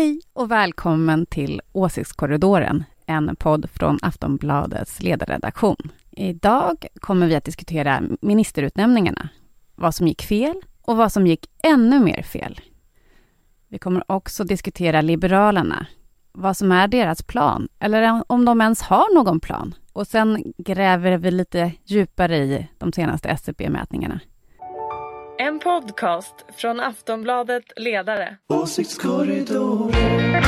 Hej och välkommen till Åsiktskorridoren, en podd från Aftonbladets ledarredaktion. Idag kommer vi att diskutera ministerutnämningarna, vad som gick fel och vad som gick ännu mer fel. Vi kommer också diskutera Liberalerna, vad som är deras plan, eller om de ens har någon plan. Och sen gräver vi lite djupare i de senaste SCB-mätningarna. En podcast från Aftonbladet Ledare. Åsiktskorridoren.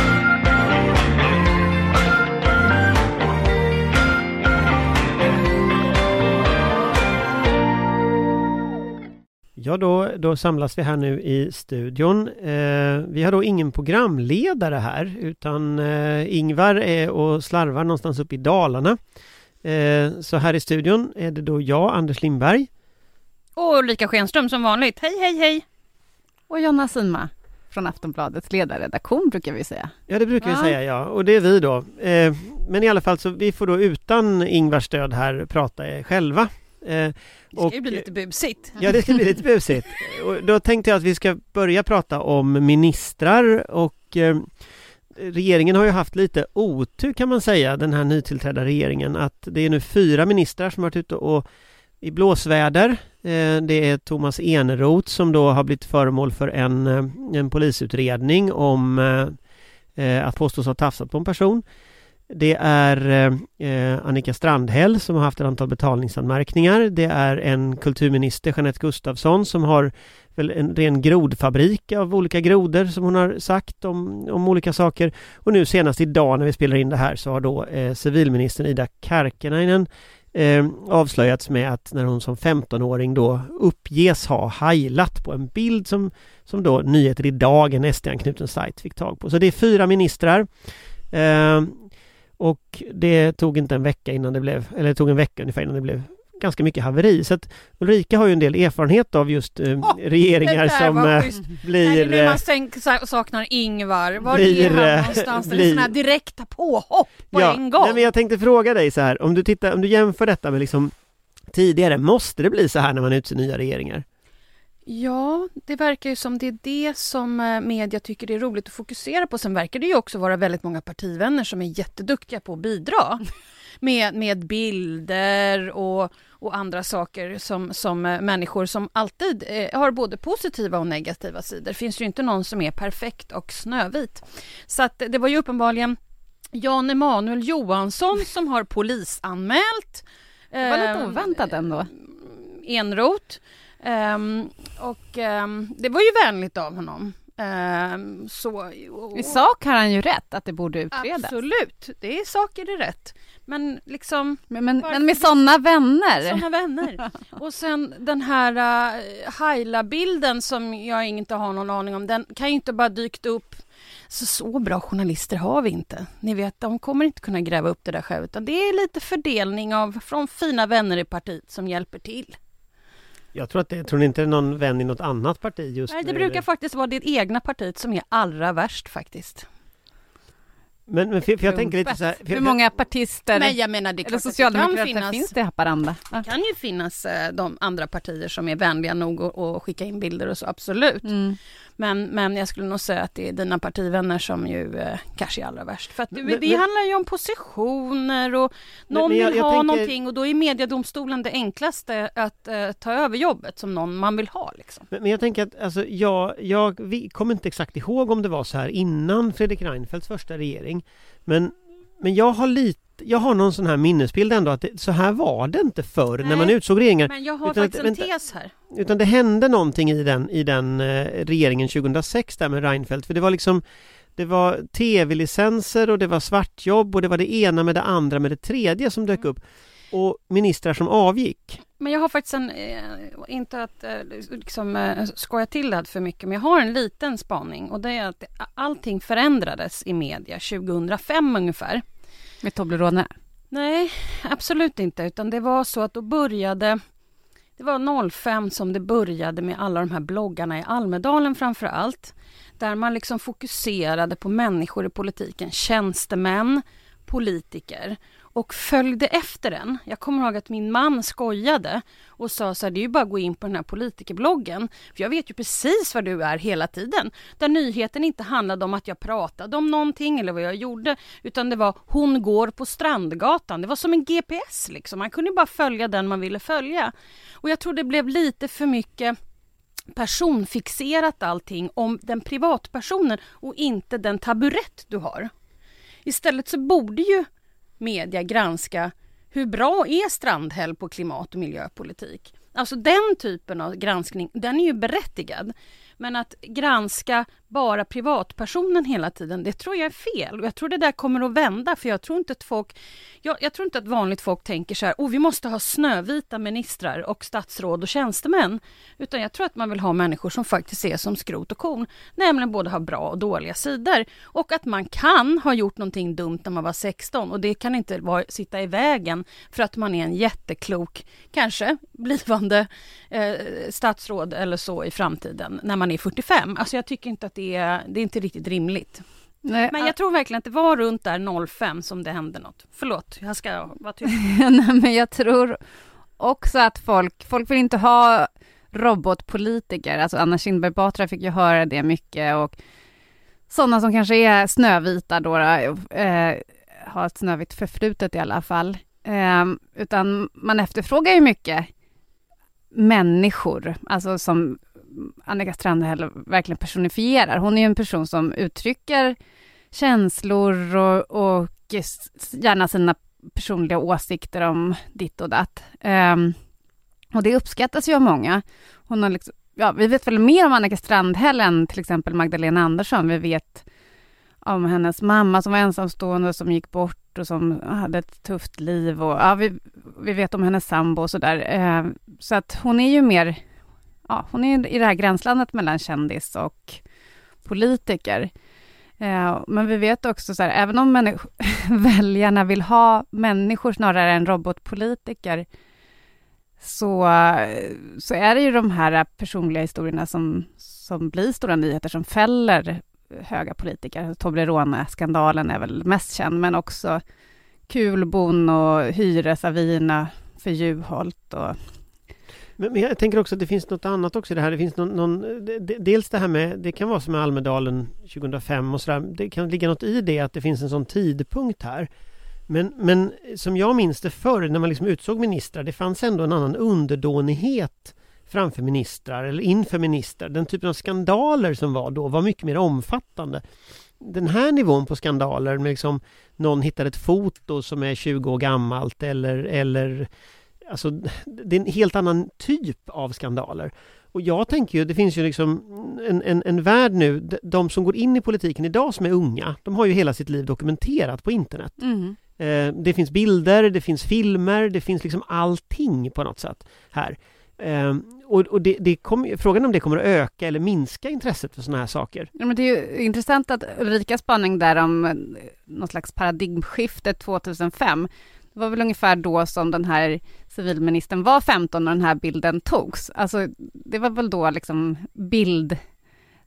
Ja, då, då samlas vi här nu i studion. Eh, vi har då ingen programledare här utan eh, Ingvar är och slarvar någonstans uppe i Dalarna. Eh, så här i studion är det då jag, Anders Lindberg. Och Ulrika Schenström som vanligt. Hej, hej, hej! Och Jonna Sima från Aftonbladets ledarredaktion brukar vi säga. Ja, det brukar vi Ja. säga ja. Och det är vi då. Eh, men i alla fall så vi får då utan Ingvars stöd här prata själva. Eh, Det ska och- ju bli lite busigt. Ja, det ska bli lite busigt. Och då tänkte jag att vi ska börja prata om ministrar och eh, regeringen har ju haft lite otur kan man säga, den här nytillträdda regeringen, att det är nu fyra ministrar som har varit ute och i blåsväder. Eh, det är Thomas Eneroth som då har blivit föremål för en, eh, en polisutredning om eh, att påstås ha tafsat på en person. Det är Annika Strandhäll som har haft ett antal betalningsanmärkningar. Det är en kulturminister, Jeanette Gustafsson, som har väl en ren grodfabrik av olika grodor som hon har sagt om, om olika saker. Och nu senast idag när vi spelar in det här så har då eh, civilministern Ida Karkiainen eh, avslöjats med att när hon som 15-åring då uppges ha heilat på en bild som, som då Nyheter Idag, en SD-anknuten sajt, fick tag på. Så det är fyra ministrar. Eh, och det tog inte en vecka innan det blev, eller det tog en vecka ungefär innan det blev ganska mycket haveri. Så att Ulrika har ju en del erfarenhet av just eh, Åh, regeringar det som eh, blir... Nej, det är eh, man sänk, sa- saknar Ingvar. Var blir, är han eh, någonstans? Det blir- är sådana här direkta påhopp på ja, en gång. Nej, men jag tänkte fråga dig så här, om du tittar, om du jämför detta med liksom tidigare, måste det bli så här när man utser nya regeringar? Ja, det verkar ju som det är det som eh, media tycker är roligt att fokusera på. Sen verkar det ju också vara väldigt många partivänner som är jätteduktiga på att bidra med, med bilder och, och andra saker som, som eh, människor som alltid eh, har både positiva och negativa sidor. Det finns ju inte någon som är perfekt och snövit. Så att det var ju uppenbarligen Jan Emanuel Johansson som har polisanmält Det var lite ehm, oväntat ändå. Enroth. Ehm, och ehm, det var ju vänligt av honom. Ehm, så, och, I sak har han ju rätt att det borde utredas. Absolut, det är saker är rätt. Men liksom Men, men, men med sådana vänner. sådana vänner. Och sen den här uh, Haila-bilden som jag inte har någon aning om, den kan ju inte bara dykt upp. Så, så bra journalister har vi inte. Ni vet, de kommer inte kunna gräva upp det där själv, utan det är lite fördelning av från fina vänner i partiet som hjälper till. Jag tror att det, tror ni inte det är någon vän i något annat parti just Nej, det nu, brukar eller? faktiskt vara det egna partiet som är allra värst faktiskt. Men, men för, för jag tänker lite så här, för, Hur många partister Men jag menar, det eller att det kan socialdemokrater finnas, finns det i Haparanda? Ja. kan ju finnas eh, de andra partier som är vänliga nog att att skicka in bilder och så, absolut. Mm. Men, men jag skulle nog säga att det är dina partivänner som ju eh, kanske är allra värst. För att det, Men- det men- handlar ju om positioner och någon men jag- vill jag ha tänker- någonting och då är mediedomstolen det enklaste att eh, ta över jobbet som någon man vill ha. Liksom. Men men jag tänker att alltså, jag, jag vi kommer inte exakt ihåg om det var så här innan Fredrik Reinfeldts första regering. Men, men jag har lite jag har någon sån här minnesbild ändå att det, så här var det inte förr när Nej, man utsåg regeringar. Men jag har Utan att- faktiskt en vänta. tes här. Utan det hände någonting i den, i den eh, regeringen 2006 där med Reinfeldt. För det var liksom Det var tv-licenser och det var svartjobb och det var det ena med det andra med det tredje som dök upp. Och ministrar som avgick. Men jag har faktiskt en, eh, inte att eh, liksom, eh, skoja till det för mycket, men jag har en liten spaning och det är att allting förändrades i media 2005 ungefär. Med Toblerone. Nej, absolut inte, utan det var så att då började det var 05 som det började med alla de här bloggarna i Almedalen framför allt. Där man liksom fokuserade på människor i politiken, tjänstemän, politiker och följde efter den. Jag kommer ihåg att min man skojade och sa så här, det är ju bara att gå in på den här politikerbloggen. För jag vet ju precis vad du är hela tiden. Där nyheten inte handlade om att jag pratade om någonting eller vad jag gjorde, utan det var hon går på Strandgatan. Det var som en GPS liksom. Man kunde bara följa den man ville följa. Och jag tror det blev lite för mycket personfixerat allting om den privatpersonen och inte den taburett du har. Istället så borde ju media granska hur bra är Strandhäll på klimat och miljöpolitik? Alltså den typen av granskning, den är ju berättigad. Men att granska bara privatpersonen hela tiden, det tror jag är fel. Och jag tror det där kommer att vända, för jag tror inte att folk... Jag, jag tror inte att vanligt folk tänker så här, oh, vi måste ha snövita ministrar och statsråd och tjänstemän. Utan jag tror att man vill ha människor som faktiskt är som skrot och korn, nämligen både har bra och dåliga sidor. Och att man kan ha gjort någonting dumt när man var 16 och det kan inte vara, sitta i vägen för att man är en jätteklok, kanske blivande eh, statsråd eller så i framtiden när man är 45. Alltså jag tycker inte att det är, det är inte riktigt rimligt. Nej, men jag tror verkligen att det var runt där 05 som det hände något. Förlåt, jag ska vara tyst. Nej, men jag tror också att folk, folk vill inte ha robotpolitiker. Alltså Anna Kinberg Batra fick ju höra det mycket och sådana som kanske är snövita då, eh, har ett snövitt förflutet i alla fall. Eh, utan man efterfrågar ju mycket människor, alltså som Annika Strandhäll verkligen personifierar. Hon är ju en person som uttrycker känslor och, och gärna sina personliga åsikter om ditt och datt. Um, och det uppskattas ju av många. Hon har liksom, ja, vi vet väl mer om Annika Strandhäll än till exempel Magdalena Andersson. Vi vet om hennes mamma som var ensamstående som gick bort och som hade ett tufft liv och ja, vi, vi vet om hennes sambo och sådär. Uh, så att hon är ju mer ja, hon är i det här gränslandet mellan kändis och politiker. Eh, men vi vet också så här, även om väljarna vill ha människor snarare än robotpolitiker, så, så är det ju de här personliga historierna som, som blir stora nyheter, som fäller höga politiker. Toblerone-skandalen är väl mest känd, men också Kulbon och hyresavierna för Juholt och men, men, jag tänker också att det finns något annat också i det här. Det finns någon, någon dels det här med, det kan vara som med Almedalen 2005 och sådär. Det kan ligga något i det att det finns en sån tidpunkt här. Men, men som jag minns det förr när man liksom utsåg ministrar, det fanns ändå en annan underdånighet framför ministrar eller inför ministrar. Den typen av skandaler som var då var mycket mer omfattande. Den här nivån på skandaler med liksom någon hittar ett foto som är 20 år gammalt eller, eller Alltså, det är en helt annan typ av skandaler. Och jag tänker ju, det finns ju liksom en, en, en värld nu, de som går in i politiken idag som är unga, de har ju hela sitt liv dokumenterat på internet. Mm. Eh, det finns bilder, det finns filmer, det finns liksom allting på något sätt här. Eh, och, och det, det kom, frågan om det kommer att öka eller minska intresset för sådana här saker. Ja, men det är ju intressant att Ulrika spaning där om eh, något slags paradigmskifte 2005 det var väl ungefär då som den här civilministern var 15 när den här bilden togs. Alltså, det var väl då liksom bild,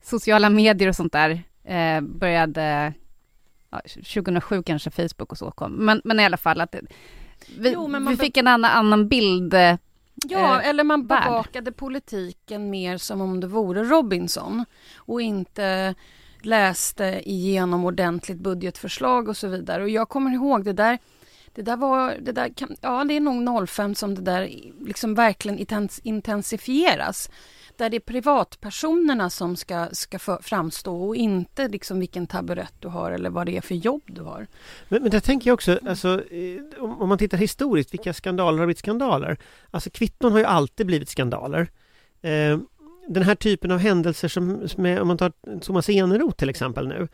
sociala medier och sånt där eh, började, ja, 2007 kanske Facebook och så kom, men, men i alla fall att vi, jo, vi fick en annan, annan bild eh, Ja, eller man bevakade politiken mer som om det vore Robinson och inte läste igenom ordentligt budgetförslag och så vidare. Och jag kommer ihåg det där det där var, det där kan, ja det är nog 05 som det där liksom verkligen intensifieras. Där det är privatpersonerna som ska, ska för, framstå och inte liksom vilken taburett du har eller vad det är för jobb du har. Men, men där tänker jag också, alltså, eh, om man tittar historiskt, vilka skandaler har blivit skandaler? Alltså kvitton har ju alltid blivit skandaler. Eh, den här typen av händelser som, som är, om man tar Thomas Eneroth till exempel nu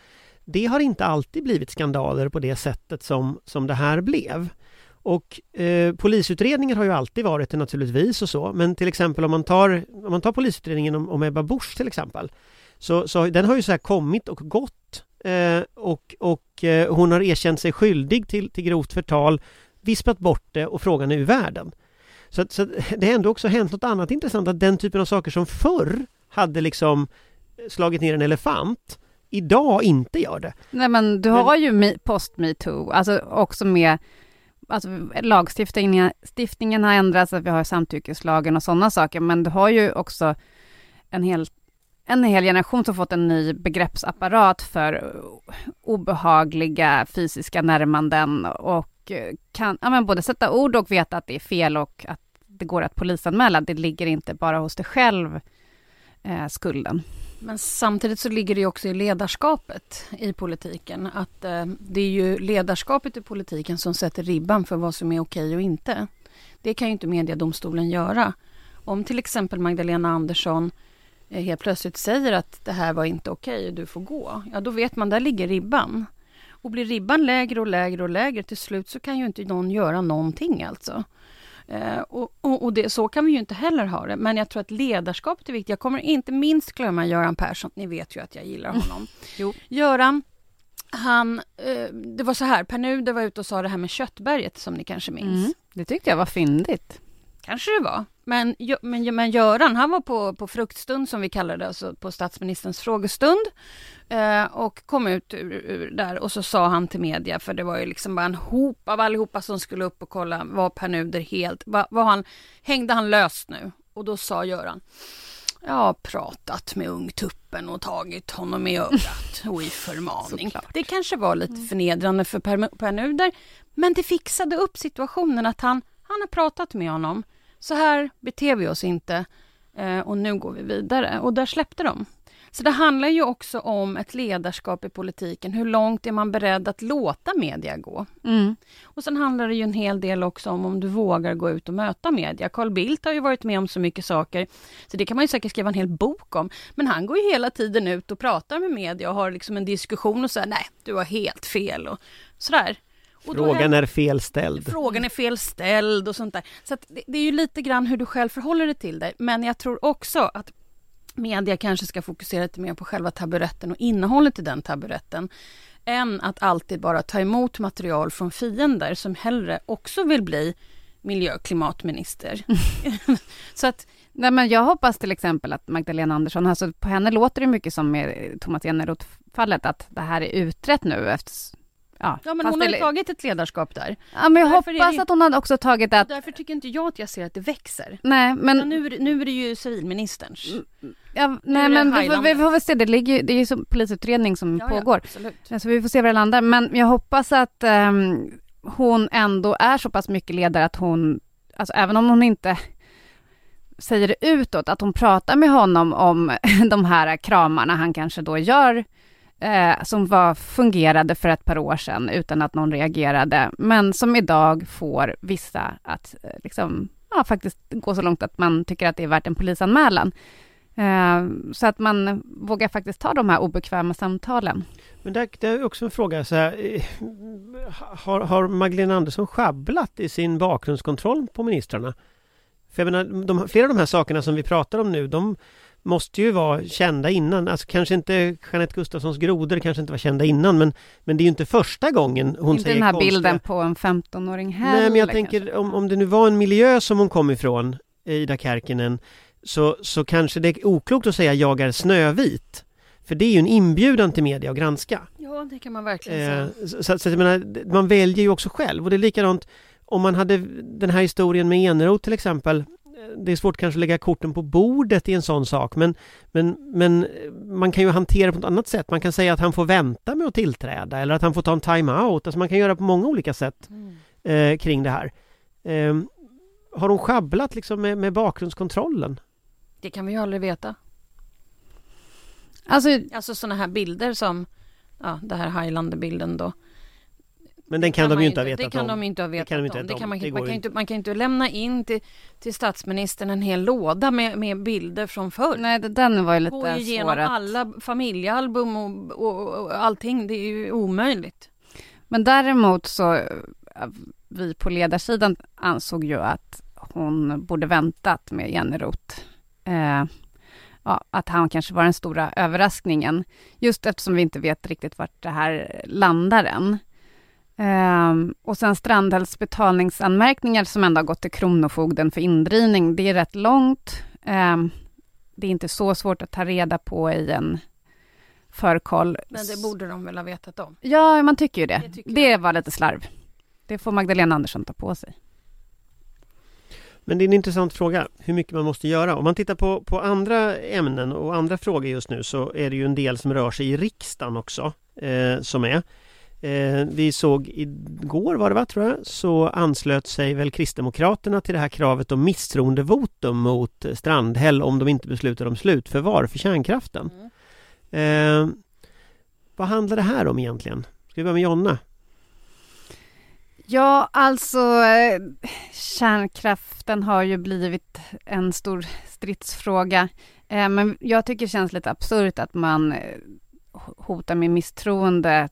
det har inte alltid blivit skandaler på det sättet som, som det här blev. Och eh, polisutredningar har ju alltid varit det naturligtvis och så, men till exempel om man tar, om man tar polisutredningen om, om Ebba Busch till exempel, så, så den har ju så här kommit och gått eh, och, och eh, hon har erkänt sig skyldig till, till grovt förtal, vispat bort det och frågan är ur världen. Så, så det har ändå också hänt något annat intressant, att den typen av saker som förr hade liksom slagit ner en elefant idag inte gör det. Nej men du har ju post metoo, alltså också med alltså, lagstiftningen stiftningen har ändrats, att vi har samtyckeslagen och sådana saker, men du har ju också en hel, en hel generation som fått en ny begreppsapparat för obehagliga fysiska närmanden och kan ja, men både sätta ord och veta att det är fel och att det går att polisanmäla. Det ligger inte bara hos dig själv, eh, skulden. Men samtidigt så ligger det också i ledarskapet i politiken. Att eh, det är ju ledarskapet i politiken som sätter ribban för vad som är okej och inte. Det kan ju inte mediedomstolen göra. Om till exempel Magdalena Andersson eh, helt plötsligt säger att det här var inte okej och du får gå. Ja, då vet man, där ligger ribban. Och blir ribban lägre och lägre och lägre till slut så kan ju inte någon göra någonting alltså. Eh, och, och, och det, så kan vi ju inte heller ha det. Men jag tror att ledarskapet är viktigt. Jag kommer inte minst glömma Göran Persson. Ni vet ju att jag gillar honom. Jo. Göran, han, eh, det var så här, Per Nuder var ute och sa det här med Köttberget som ni kanske minns. Mm, det tyckte jag var fyndigt. Kanske det var. Men, men, men Göran, han var på, på fruktstund som vi kallar det, alltså på statsministerns frågestund. Eh, och kom ut ur, ur, där och så sa han till media, för det var ju liksom bara en hop av allihopa som skulle upp och kolla, var Pär Nuder helt, var, var han, hängde han löst nu? Och då sa Göran, jag har pratat med ungtuppen och tagit honom i örat och i förmaning. det kanske var lite mm. förnedrande för Per, per Nuder, men det fixade upp situationen att han, han har pratat med honom. Så här beter vi oss inte eh, och nu går vi vidare. Och där släppte de. Så det handlar ju också om ett ledarskap i politiken. Hur långt är man beredd att låta media gå? Mm. Och sen handlar det ju en hel del också om om du vågar gå ut och möta media. Carl Bildt har ju varit med om så mycket saker, så det kan man ju säkert skriva en hel bok om. Men han går ju hela tiden ut och pratar med media och har liksom en diskussion och säger nej, du har helt fel och sådär. Och frågan är fel ställd. Frågan är fel ställd och sånt där. Så det, det, är ju lite grann hur du själv förhåller dig till det. Men jag tror också att media kanske ska fokusera lite mer på själva taburetten och innehållet i den taburetten än att alltid bara ta emot material från fiender som hellre också vill bli miljö och klimatminister. så att Nej, men jag hoppas till exempel att Magdalena Andersson, alltså på henne låter det mycket som med Thomas Eneroth-fallet, att det här är utrett nu efter Ja, ja men hon har ju tagit ett ledarskap där. Ja, men jag därför hoppas det... att hon hade också tagit att... Därför tycker inte jag att jag ser att det växer. Nej, men... Ja, nu, nu är det ju civilministerns. Ja, nej, men vi får, vi får väl se. Det, ligger, det är ju som polisutredning som ja, pågår. Ja, så vi får se var det landar. Men jag hoppas att um, hon ändå är så pass mycket ledare att hon, alltså även om hon inte säger det utåt, att hon pratar med honom om de här kramarna han kanske då gör eh, som var, fungerade för ett par år sedan utan att någon reagerade, men som idag får vissa att eh, liksom, ja, faktiskt gå så långt att man tycker att det är värt en polisanmälan. Eh, så att man vågar faktiskt ta de här obekväma samtalen. Men det, det är också en fråga, så här, eh, har, har Magdalena Andersson schabblat i sin bakgrundskontroll på ministrarna? För jag menar, de, flera av de här sakerna som vi pratar om nu, de måste ju vara kända innan. Alltså kanske inte Jeanette Gustafssons grodor kanske inte var kända innan men, men det är ju inte första gången hon inte säger den här konstiga... bilden på en 15-åring heller. Nej men jag tänker om, om det nu var en miljö som hon kom ifrån, Ida Kärkinen, så, så kanske det är oklokt att säga jag är snövit. För det är ju en inbjudan till media att granska. Ja, det kan man verkligen säga. Eh, så, så, så jag menar, man väljer ju också själv och det är likadant om man hade den här historien med Eneroth till exempel det är svårt kanske att lägga korten på bordet i en sån sak men, men, men man kan ju hantera det på ett annat sätt. Man kan säga att han får vänta med att tillträda eller att han får ta en time-out. Alltså man kan göra på många olika sätt mm. eh, kring det här. Eh, har hon schabblat liksom med, med bakgrundskontrollen? Det kan vi ju aldrig veta. Alltså, alltså sådana här bilder som ja, det här Highlander-bilden då. Men den kan, kan de ju inte ha vetat om. Det kan de inte ha vetat om. Det kan man, det man, kan inte, man kan inte lämna in till, till statsministern en hel låda med, med bilder från förr. Nej, den var ju lite Gå igenom svår alla familjealbum och, och, och allting. Det är ju omöjligt. Men däremot så, vi på ledarsidan ansåg ju att hon borde väntat med Jenneroth. Eh, ja, att han kanske var den stora överraskningen. Just eftersom vi inte vet riktigt vart det här landar än. Um, och sen Strandhälls betalningsanmärkningar som ändå har gått till Kronofogden för indrivning, det är rätt långt. Um, det är inte så svårt att ta reda på i en förkoll. Men det borde de väl ha vetat om? Ja, man tycker ju det. Det, det var lite slarv. det får Magdalena Andersson ta på sig. Men det är en intressant fråga, hur mycket man måste göra. Om man tittar på, på andra ämnen och andra frågor just nu så är det ju en del som rör sig i riksdagen också, eh, som är. Eh, vi såg igår var det va, tror jag, så anslöt sig väl Kristdemokraterna till det här kravet om misstroendevotum mot Strandhäll om de inte beslutar om slutförvar för kärnkraften. Eh, vad handlar det här om egentligen? Ska vi börja med Jonna? Ja, alltså eh, kärnkraften har ju blivit en stor stridsfråga. Eh, men jag tycker det känns lite absurt att man eh, hotar med misstroende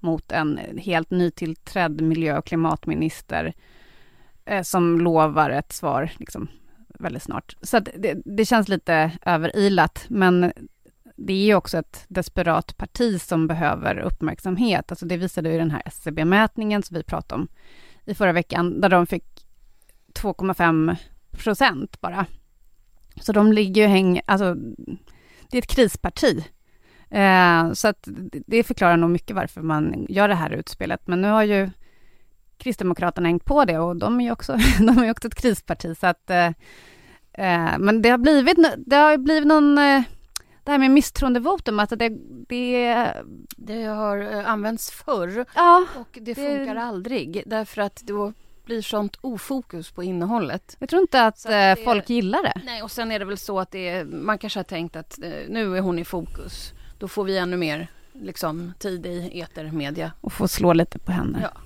mot en helt nytillträdd miljö och klimatminister eh, som lovar ett svar liksom, väldigt snart. Så det, det, känns lite överilat, men det är ju också ett desperat parti som behöver uppmärksamhet. Alltså det visade ju den här SCB-mätningen som vi pratade om i förra veckan, där de fick 2,5 procent bara. Så de ligger ju häng... Alltså, det är ett krisparti. Eh, så att det förklarar nog mycket varför man gör det här utspelet. Men nu har ju Kristdemokraterna hängt på det och de är ju också, de är också ett krisparti. Så att, eh, eh men det har blivit, det har blivit någon eh, det här med misstroendevotum, alltså det, det... Det har eh, använts förr ja, och det funkar det... aldrig därför att då blir sånt ofokus på innehållet. Jag tror inte att, att eh, folk gillar det. Nej, och sen är det väl så att det är, man kanske har tänkt att eh, nu är hon i fokus. Då får vi ännu mer liksom, tid i etermedia. Och få slå lite på henne. Ja.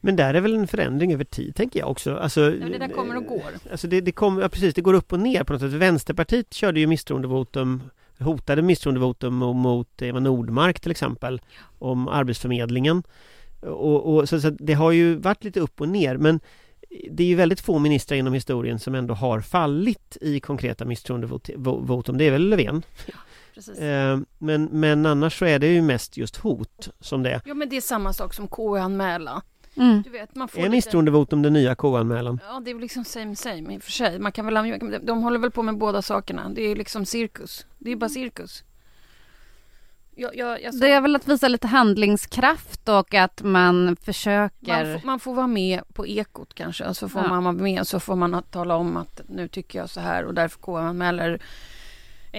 Men där är väl en förändring över tid, tänker jag också. Alltså, ja, det där kommer och går. Alltså det, det, kom, ja, precis, det går upp och ner på något sätt. Vänsterpartiet körde ju misstroendevotum hotade misstroendevotum mot Eva Nordmark till exempel om Arbetsförmedlingen. Och, och så, så, det har ju varit lite upp och ner men det är ju väldigt få ministrar inom historien som ändå har fallit i konkreta misstroendevotum. Det är väl Löfven? Ja, eh, men, men annars så är det ju mest just hot som det är. Ja men det är samma sak som KU-anmälan. Mm. Du vet, man får är lite... misstroendevotum den nya KU-anmälan? Ja, det är liksom same same i och för sig. Man kan väl, de håller väl på med båda sakerna. Det är liksom cirkus. Det är bara cirkus. Jag, jag, jag så... Det är väl att visa lite handlingskraft och att man försöker... Man, får, man får vara med på Ekot kanske. Och så får ja. man vara med så får man tala om att nu tycker jag så här och därför KU-anmäler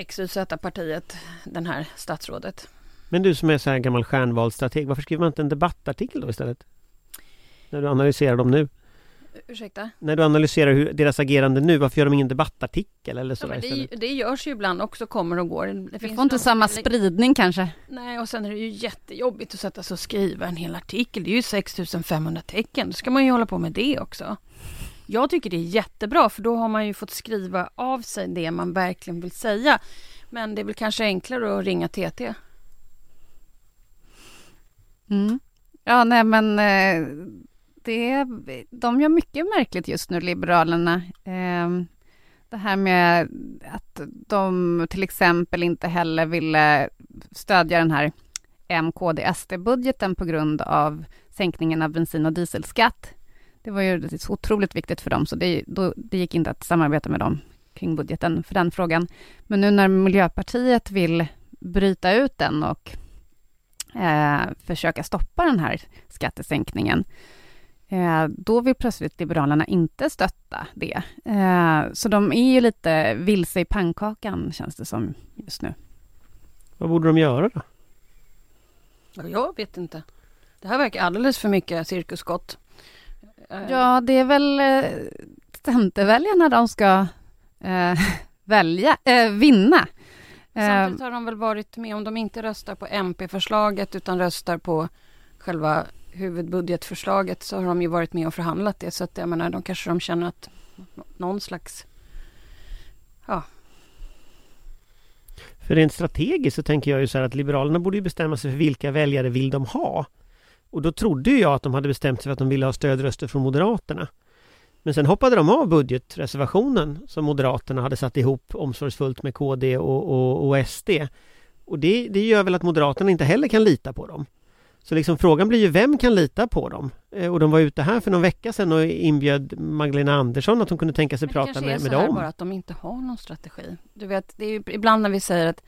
XYZ-partiet den här statsrådet. Men du som är så här gammal stjärnvalsstrateg, varför skriver man inte en debattartikel då istället? När du analyserar dem nu? Ursäkta? När du analyserar hur, deras agerande nu, varför gör de ingen debattartikel eller så? Ja, det, det, görs ju ibland också, kommer och går. Det, det får inte samma spridning kanske? Nej, och sen är det ju jättejobbigt att sätta sig och skriva en hel artikel. Det är ju 6500 tecken, då ska man ju hålla på med det också. Jag tycker det är jättebra, för då har man ju fått skriva av sig det man verkligen vill säga. Men det är väl kanske enklare att ringa TT. Mm. Ja, nej men eh, det, de gör mycket märkligt just nu, Liberalerna. Ehm, det här med att de till exempel inte heller ville stödja den här MKD-SD-budgeten på grund av sänkningen av bensin och dieselskatt. Det var ju så otroligt viktigt för dem, så det, då, det gick inte att samarbeta med dem kring budgeten för den frågan. Men nu när Miljöpartiet vill bryta ut den och eh, försöka stoppa den här skattesänkningen, eh, då vill plötsligt Liberalerna inte stötta det. Eh, så de är ju lite vilse i pannkakan, känns det som just nu. Vad borde de göra då? Jag vet inte. Det här verkar alldeles för mycket cirkusskott. Eh, ja, det är väl eh, Centerväljarna de ska eh, välja, eh, vinna. Samtidigt har de väl varit med, om de inte röstar på MP-förslaget utan röstar på själva huvudbudgetförslaget så har de ju varit med och förhandlat det. Så att jag menar, de kanske de känner att någon slags... Ja. För rent strategiskt så tänker jag ju så här att Liberalerna borde ju bestämma sig för vilka väljare vill de ha. Och då trodde jag att de hade bestämt sig för att de ville ha stödröster från Moderaterna. Men sen hoppade de av budgetreservationen som Moderaterna hade satt ihop omsorgsfullt med KD och, och, och SD. Och det, det gör väl att Moderaterna inte heller kan lita på dem. Så liksom frågan blir ju vem kan lita på dem? Eh, och de var ute här för någon vecka sedan och inbjöd Magdalena Andersson att hon kunde tänka sig prata med, med dem. Det kanske är så bara att de inte har någon strategi. Du vet, det är ju ibland när vi säger att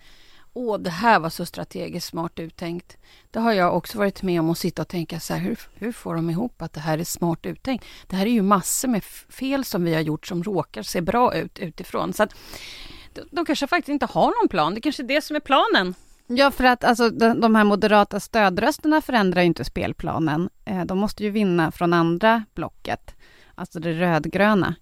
åh, det här var så strategiskt smart uttänkt. Det har jag också varit med om att sitta och tänka så här, hur, hur får de ihop att det här är smart uttänkt? Det här är ju massor med fel som vi har gjort som råkar se bra ut utifrån. Så att de, de kanske faktiskt inte har någon plan. Det kanske är det som är planen. Ja, för att alltså, de, här moderata stödrösterna förändrar ju inte spelplanen. Eh, de måste ju vinna från andra blocket, alltså det rödgröna.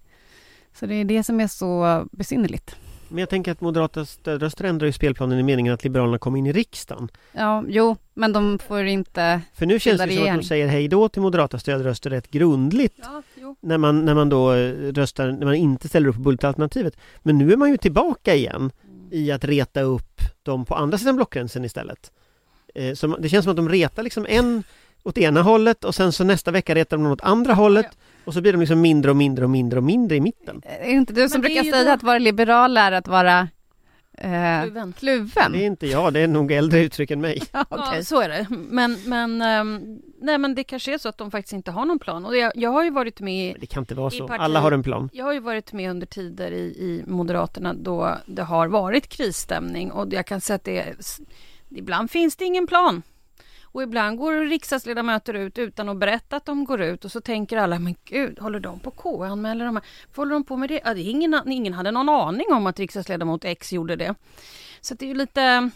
Så det är det som är så besynnerligt. Men jag tänker att moderata stödröster ändrar ju spelplanen i meningen att Liberalerna kommer in i riksdagen. Ja, jo, men de får inte... För nu känns det som att de säger hej då till moderata stödröster rätt grundligt. Ja, när, man, när man då eh, röstar, när man inte ställer upp på budgetalternativet. Men nu är man ju tillbaka igen i att reta upp dem på andra sidan blockgränsen istället. Eh, så det känns som att de retar liksom en åt ena hållet och sen så nästa vecka retar de åt andra hållet ja. och så blir de liksom mindre och mindre och mindre och mindre i mitten. Är det inte du som brukar säga då... att vara liberal är att vara Eh, kluven. kluven. Det är inte jag, det är nog äldre uttryck än mig. ja, okay. ja, så är det. Men, men, um, nej, men det kanske är så att de faktiskt inte har någon plan. Och jag, jag har ju varit med... Det kan inte vara så. Parti, Alla har en plan. Jag har ju varit med under tider i, i Moderaterna då det har varit krisstämning och jag kan säga att det ibland finns det ingen plan. Och ibland går riksdagsledamöter ut utan att berätta att de går ut och så tänker alla, men gud, håller de på K anmäler de här? Vad håller de på med det? Ja, det ingen, ingen hade någon aning om att riksdagsledamot X gjorde det. Så det är ju lite...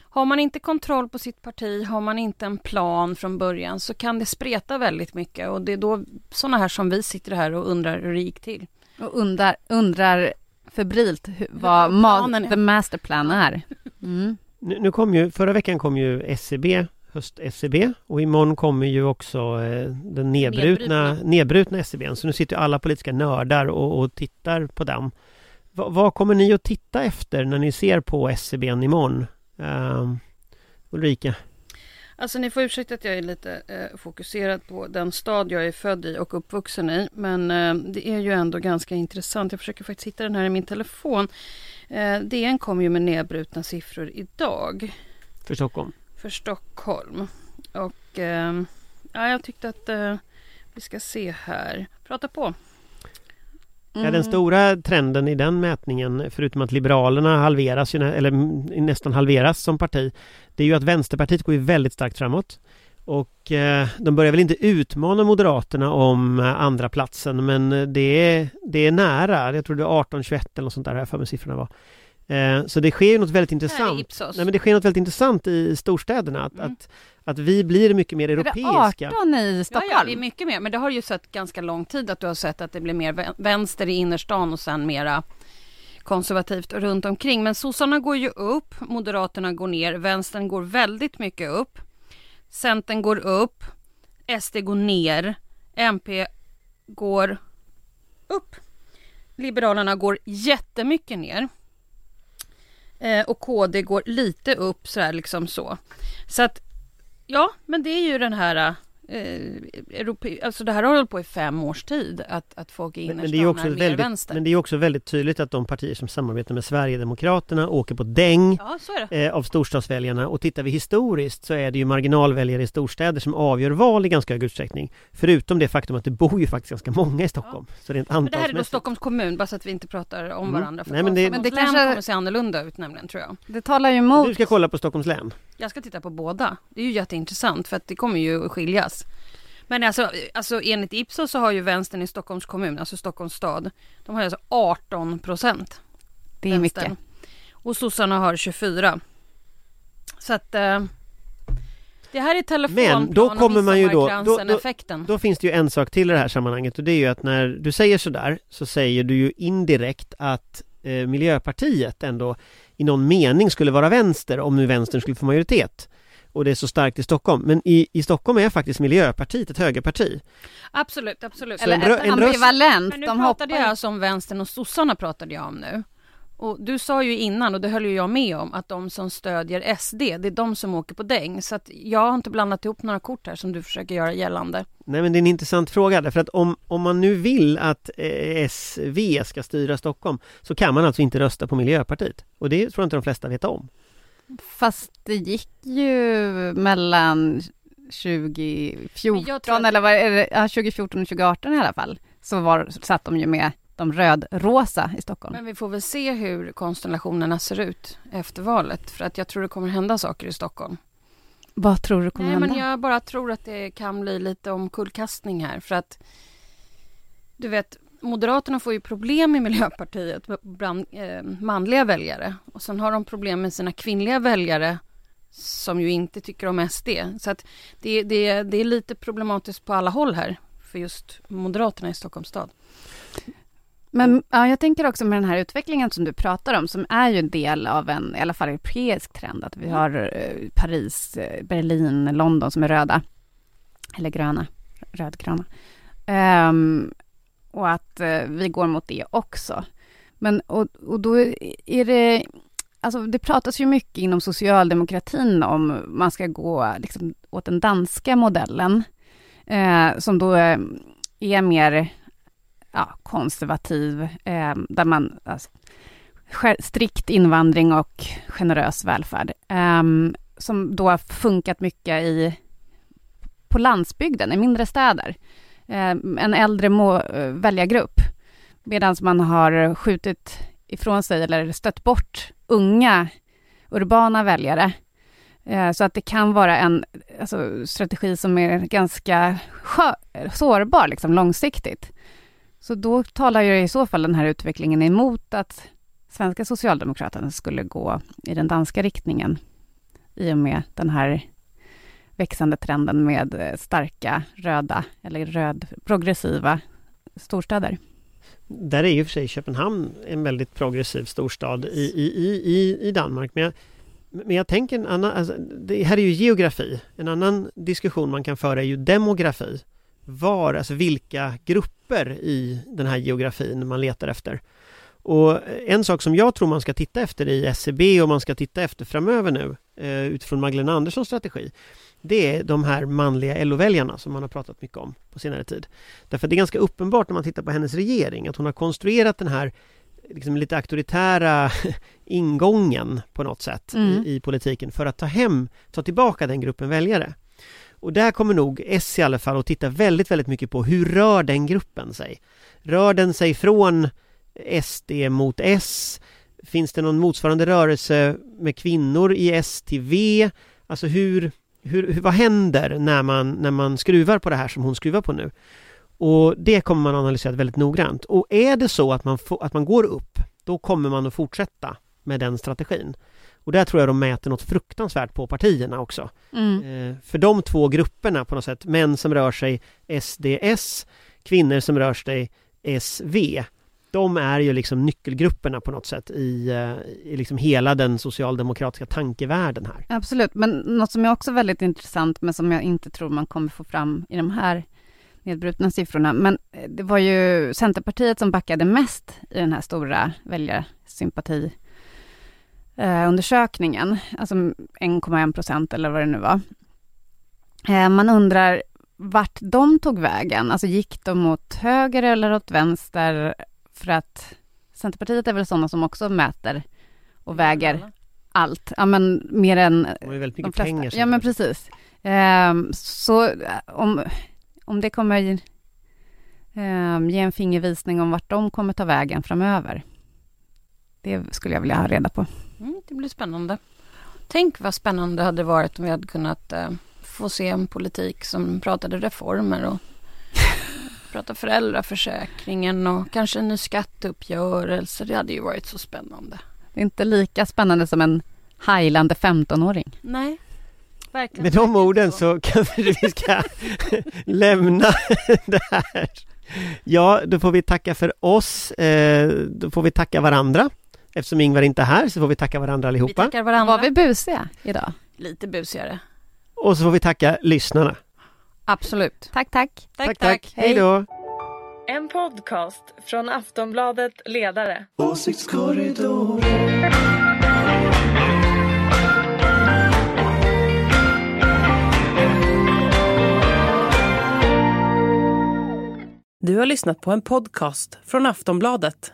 Har man inte kontroll på sitt parti, har man inte en plan från början så kan det spreta väldigt mycket och det är då sådana här som vi sitter här och undrar hur det gick till. Och undrar, undrar febrilt vad ma the masterplan är. Mm. Nu, nu kom ju, förra veckan kom ju SCB höst-SCB och imorgon kommer ju också eh, den nedbrutna, nedbrutna SCB. Så nu sitter alla politiska nördar och, och tittar på den. Va, vad kommer ni att titta efter när ni ser på SCB imorgon? Uh, Ulrika? Alltså ni får ursäkta att jag är lite eh, fokuserad på den stad jag är född i och uppvuxen i. Men eh, det är ju ändå ganska intressant. Jag försöker faktiskt hitta den här i min telefon. Eh, DN kom ju med nedbrutna siffror idag. För Stockholm? För Stockholm. Och eh, ja, jag tyckte att eh, vi ska se här. Prata på. Mm. Ja, den stora trenden i den mätningen, förutom att Liberalerna halveras, eller nästan halveras som parti, det är ju att Vänsterpartiet går ju väldigt starkt framåt. Och eh, de börjar väl inte utmana Moderaterna om eh, andra platsen men det är, det är nära. Jag tror det är 18-21 eller något sånt där, här för mig siffrorna var. Eh, så det sker något väldigt intressant. Nej, men det sker något väldigt intressant i storstäderna. Att, mm. att, att, vi blir mycket mer europeiska. Är det 18 i Stockholm? Ja, ja, det är mycket mer. Men det har ju sett ganska lång tid att du har sett att det blir mer vänster i innerstan och sen mera konservativt runt omkring. Men sossarna går ju upp, Moderaterna går ner, vänstern går väldigt mycket upp. Centern går upp, SD går ner, MP går upp. Liberalerna går jättemycket ner. Eh, och KD går lite upp så här liksom så. Så att ja, men det är ju den här eh, Europe, alltså det här har hållit på i fem års tid att, att folk i men det är också väldigt, vänster. Men det är också väldigt tydligt att de partier som samarbetar med Sverigedemokraterna åker på däng ja, eh, av storstadsväljarna och tittar vi historiskt så är det ju marginalväljare i storstäder som avgör val i ganska hög utsträckning. Förutom det faktum att det bor ju faktiskt ganska många i Stockholm. Ja. Så rent men det här är då Stockholms kommun, bara så att vi inte pratar om mm. varandra. För Nej, men det, men det kanske kommer se annorlunda ut nämligen tror jag. Det talar ju emot. Du ska kolla på Stockholms län. Jag ska titta på båda. Det är ju jätteintressant för att det kommer ju skiljas. Men alltså, alltså enligt Ipsos så har ju vänstern i Stockholms kommun, alltså Stockholms stad, de har alltså 18 procent. Det är vänstern. mycket. Och sossarna har 24. Så att eh, det här är telefonplan Men då kommer man ju då, då, då, då, finns det ju en sak till i det här sammanhanget och det är ju att när du säger sådär så säger du ju indirekt att eh, Miljöpartiet ändå i någon mening skulle vara vänster om nu vänstern skulle få majoritet och det är så starkt i Stockholm. Men i, i Stockholm är faktiskt Miljöpartiet ett högerparti. Absolut, absolut. Eller en, en ambivalent. Men nu de pratade hoppar... jag alltså om vänstern och sossarna pratade jag om nu. Och du sa ju innan, och det höll ju jag med om, att de som stödjer SD, det är de som åker på däng. Så att jag har inte blandat ihop några kort här som du försöker göra gällande. Nej men det är en intressant fråga därför att om, om man nu vill att eh, SV ska styra Stockholm så kan man alltså inte rösta på Miljöpartiet. Och det tror jag inte de flesta vet om. Fast det gick ju mellan 2014 att... eller vad är det, ja, 2014 och 2018 i alla fall. Så var, satt de ju med de rödrosa i Stockholm. Men vi får väl se hur konstellationerna ser ut efter valet. För att jag tror det kommer hända saker i Stockholm. Vad tror du kommer Nej, hända? men jag bara tror att det kan bli lite omkullkastning här. För att du vet, Moderaterna får ju problem i Miljöpartiet bland eh, manliga väljare. Och sen har de problem med sina kvinnliga väljare som ju inte tycker om SD. Så att det, det, det är lite problematiskt på alla håll här för just Moderaterna i Stockholms stad. Men ja, jag tänker också med den här utvecklingen som du pratar om, som är ju en del av en, i alla fall europeisk trend, att vi har eh, Paris, eh, Berlin, London som är röda, eller gröna, rödgröna. Um, och att eh, vi går mot det också. Men, och, och då är det, alltså det pratas ju mycket inom socialdemokratin om man ska gå liksom, åt den danska modellen, eh, som då eh, är mer ja, konservativ, eh, där man alltså, strikt invandring och generös välfärd, eh, som då har funkat mycket i, på landsbygden, i mindre städer. Eh, en äldre må, eh, väljargrupp, medan man har skjutit ifrån sig eller stött bort unga urbana väljare. Eh, så att det kan vara en alltså, strategi som är ganska sårbar liksom, långsiktigt. Så då talar ju i så fall den här utvecklingen emot att svenska socialdemokraterna skulle gå i den danska riktningen i och med den här växande trenden med eh, starka röda eller röd progressiva storstäder. Där är ju för sig Köpenhamn en väldigt progressiv storstad i, i, i, i Danmark. Men jag, men jag tänker en annan, alltså, det här är ju geografi. En annan diskussion man kan föra är ju demografi. Var, alltså vilka grupper i den här geografin man letar efter. Och en sak som jag tror man ska titta efter i SCB och man ska titta efter framöver nu eh, utifrån Magdalena Anderssons strategi det är de här manliga LO-väljarna som man har pratat mycket om på senare tid. Därför det är ganska uppenbart när man tittar på hennes regering att hon har konstruerat den här liksom lite auktoritära ingången på något sätt mm. i, i, politiken för att ta hem, ta tillbaka den gruppen väljare. Och där kommer nog S i alla fall att titta väldigt, väldigt mycket på hur rör den gruppen sig? Rör den sig från SD mot S? Finns det någon motsvarande rörelse med kvinnor i S till V? Alltså hur, hur, hur, vad händer när man, när man skruvar på det här som hon skruvar på nu? Och det kommer man analysera väldigt noggrant. Och är det så att man, att man går upp, då kommer man att fortsätta med den strategin. Och där tror jag de mäter något fruktansvärt på partierna också. Mm. Eh, för de två grupperna på något sätt, män som rör sig SDS, kvinnor som rör sig SV, de är ju liksom nyckelgrupperna på något sätt i, eh, i liksom hela den socialdemokratiska tankevärlden här. Absolut, men något som är också väldigt intressant, men som jag inte tror man kommer få fram i de här nedbrutna siffrorna, men eh, det var ju Centerpartiet som backade mest i den här stora väljarsympati eh, undersökningen, alltså 1,1 procent eller vad det nu var. Eh, man undrar vart de tog vägen, alltså gick de åt höger eller åt vänster? För att Centerpartiet är väl sådana som också mäter och väger allt, ja men mer än de väldigt mycket Pengar, ja men precis. Eh, så om, om det kommer ge, eh, ge en fingervisning om vart de kommer ta vägen framöver. Det skulle jag vilja ha reda på. Mm, det blir spännande. Tänk vad spännande det hade varit om vi hade kunnat eh, få se en politik som pratade reformer och prata föräldraförsäkringen och kanske en ny skatteuppgörelse. Det hade ju varit så spännande. Det är inte lika spännande som en heilande 15-åring. Nej, verkligen. Med de orden så kanske vi ska lämna det här. Ja, då får vi tacka för oss. Eh, då får vi tacka varandra. Eftersom Ingvar inte är här så får vi tacka varandra allihopa. Vi tackar varandra. Var vi busiga idag? Lite busigare. Och så får vi tacka lyssnarna. Absolut. Tack, tack. Tack, tack. tack. Hej då. En podcast från Aftonbladet Ledare. Åsiktskorridoren. Du har lyssnat på en podcast från Aftonbladet.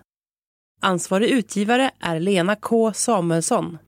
Ansvarig utgivare är Lena K Samuelsson.